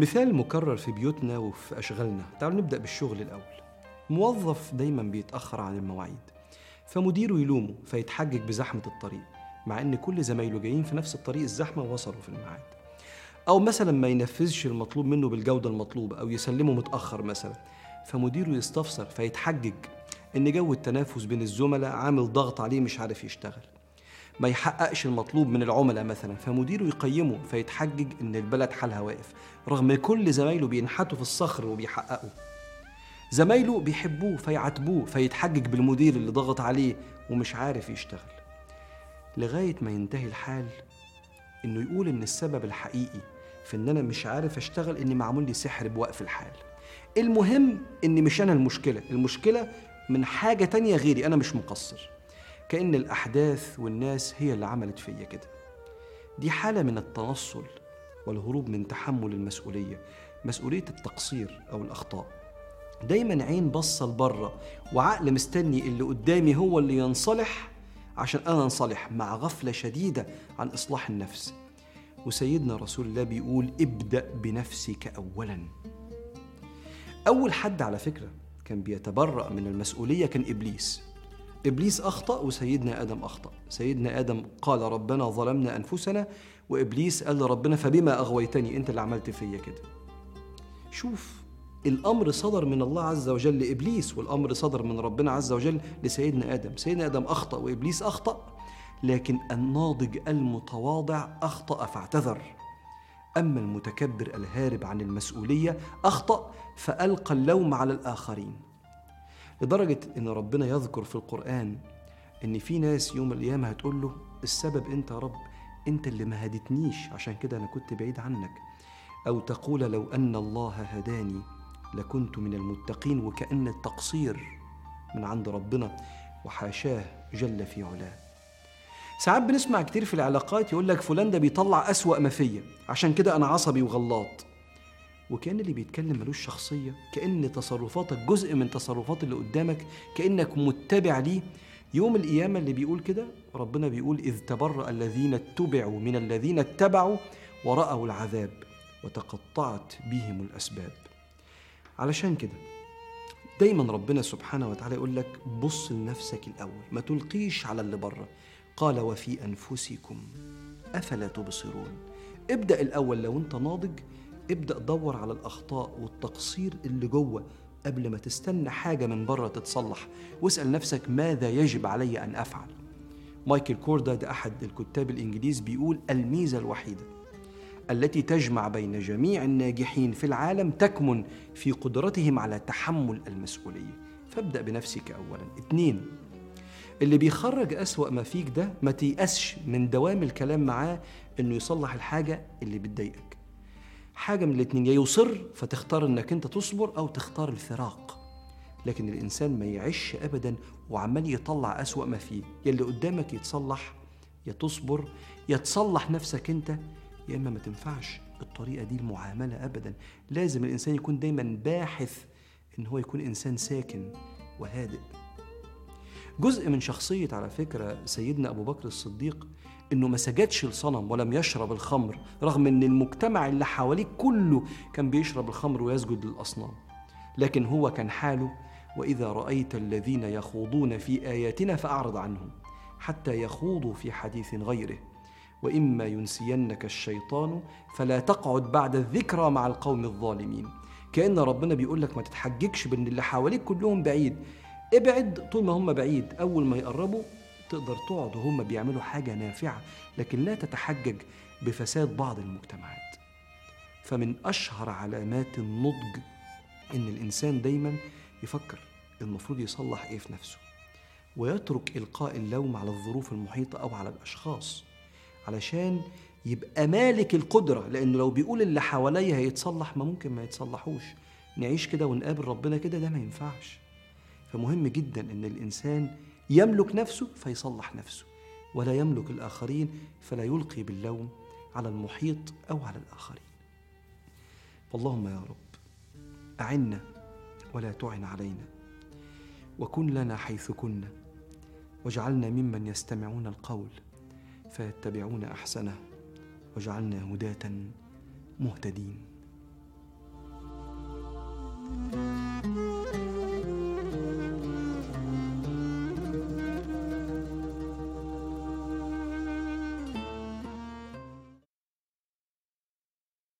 مثال مكرر في بيوتنا وفي أشغالنا تعالوا نبدأ بالشغل الأول. موظف دايما بيتأخر عن المواعيد فمديره يلومه فيتحجج بزحمة الطريق مع إن كل زمايله جايين في نفس الطريق الزحمة ووصلوا في الميعاد. أو مثلا ما ينفذش المطلوب منه بالجودة المطلوبة أو يسلمه متأخر مثلا فمديره يستفسر فيتحجج إن جو التنافس بين الزملاء عامل ضغط عليه مش عارف يشتغل. ما يحققش المطلوب من العملاء مثلا فمديره يقيمه فيتحجج إن البلد حالها واقف رغم كل زمايله بينحتوا في الصخر وبيحققوا. زمايله بيحبوه فيعاتبوه فيتحجج بالمدير اللي ضغط عليه ومش عارف يشتغل. لغاية ما ينتهي الحال إنه يقول إن السبب الحقيقي في إن أنا مش عارف أشتغل إني معمول لي سحر بوقف الحال. المهم إن مش أنا المشكلة المشكلة من حاجة تانية غيري أنا مش مقصر. كأن الأحداث والناس هي اللي عملت فيا كده. دي حالة من التنصل والهروب من تحمل المسؤولية مسؤولية التقصير أو الأخطاء. دايما عين بصة لبرة وعقل مستني اللي قدامي هو اللي ينصلح عشان أنا أنصلح مع غفلة شديدة عن إصلاح النفس. وسيدنا رسول الله بيقول ابدأ بنفسك أولا. أول حد على فكرة كان بيتبرأ من المسؤولية كان إبليس. إبليس أخطأ وسيدنا آدم أخطأ. سيدنا آدم قال ربنا ظلمنا أنفسنا وإبليس قال لربنا فبما أغويتني؟ أنت اللي عملت فيا كده. شوف الأمر صدر من الله عز وجل لإبليس والأمر صدر من ربنا عز وجل لسيدنا آدم. سيدنا آدم أخطأ وإبليس أخطأ لكن الناضج المتواضع أخطأ فاعتذر. أما المتكبر الهارب عن المسؤولية أخطأ فألقى اللوم على الآخرين. لدرجة إن ربنا يذكر في القرآن إن في ناس يوم القيامة هتقول له السبب أنت يا رب أنت اللي ما هدتنيش عشان كده أنا كنت بعيد عنك. أو تقول لو أن الله هداني لكنت من المتقين وكأن التقصير من عند ربنا وحاشاه جل في علاه. ساعات بنسمع كتير في العلاقات يقول لك فلان ده بيطلع أسوأ ما فيا عشان كده أنا عصبي وغلاط وكأن اللي بيتكلم ملوش شخصية كأن تصرفاتك جزء من تصرفات اللي قدامك كأنك متبع ليه. يوم القيامة اللي بيقول كده ربنا بيقول إذ تبرأ الذين اتبعوا من الذين اتبعوا ورأوا العذاب وتقطعت بهم الأسباب. علشان كده دايما ربنا سبحانه وتعالى يقول لك بص لنفسك الأول ما تلقيش على اللي بره. قال وفي أنفسكم أفلا تبصرون. ابدأ الأول لو أنت ناضج ابدأ دور على الأخطاء والتقصير اللي جوه قبل ما تستنى حاجة من بره تتصلح. واسأل نفسك ماذا يجب علي أن أفعل. مايكل كوردا ده أحد الكتاب الإنجليز بيقول الميزة الوحيدة التي تجمع بين جميع الناجحين في العالم تكمن في قدرتهم على تحمل المسؤولية. فابدأ بنفسك أولا. اتنين اللي بيخرج أسوأ ما فيك ده ما تيأسش من دوام الكلام معاه إنه يصلح الحاجة اللي بتضايقك. حاجة من الاتنين يا يصر فتختار إنك أنت تصبر أو تختار الفراق. لكن الإنسان ما يعيش أبدا وعمال يطلع أسوأ ما فيه. يا اللي قدامك يتصلح يا تصبر يا تصلح نفسك أنت يا إما ما تنفعش الطريقة دي المعاملة أبدا. لازم الإنسان يكون دايما باحث إن هو يكون إنسان ساكن وهادئ. جزء من شخصية على فكرة سيدنا أبو بكر الصديق إنه ما سجدش لصنم ولم يشرب الخمر رغم إن المجتمع اللي حواليه كله كان بيشرب الخمر ويسجد للأصنام. لكن هو كان حاله وإذا رأيت الذين يخوضون في آياتنا فأعرض عنهم حتى يخوضوا في حديث غيره. وإما ينسينك الشيطان فلا تقعد بعد الذكرى مع القوم الظالمين. كأن ربنا بيقول لك ما تتحججش بأن اللي حواليك كلهم بعيد. ابعد طول ما هم بعيد. أول ما يقربوا تقدر تقعد وهم بيعملوا حاجة نافعة لكن لا تتحجج بفساد بعض المجتمعات. فمن أشهر علامات النضج إن الإنسان دايما يفكر المفروض يصلح إيه في نفسه ويترك إلقاء اللوم على الظروف المحيطة أو على الأشخاص علشان يبقى مالك القدرة. لأنه لو بيقول اللي حواليا هيتصلح ما ممكن ما يتصلحوش. نعيش كده ونقابل ربنا كده ده ما ينفعش. فمهم جدا إن الإنسان يملك نفسه فيصلح نفسه ولا يملك الآخرين فلا يلقي باللوم على المحيط أو على الآخرين. فاللهم يا رب أعنا ولا تعن علينا وكن لنا حيث كنا واجعلنا ممن يستمعون القول فيتبعون أحسنه واجعلنا هداة مهتدين. Thank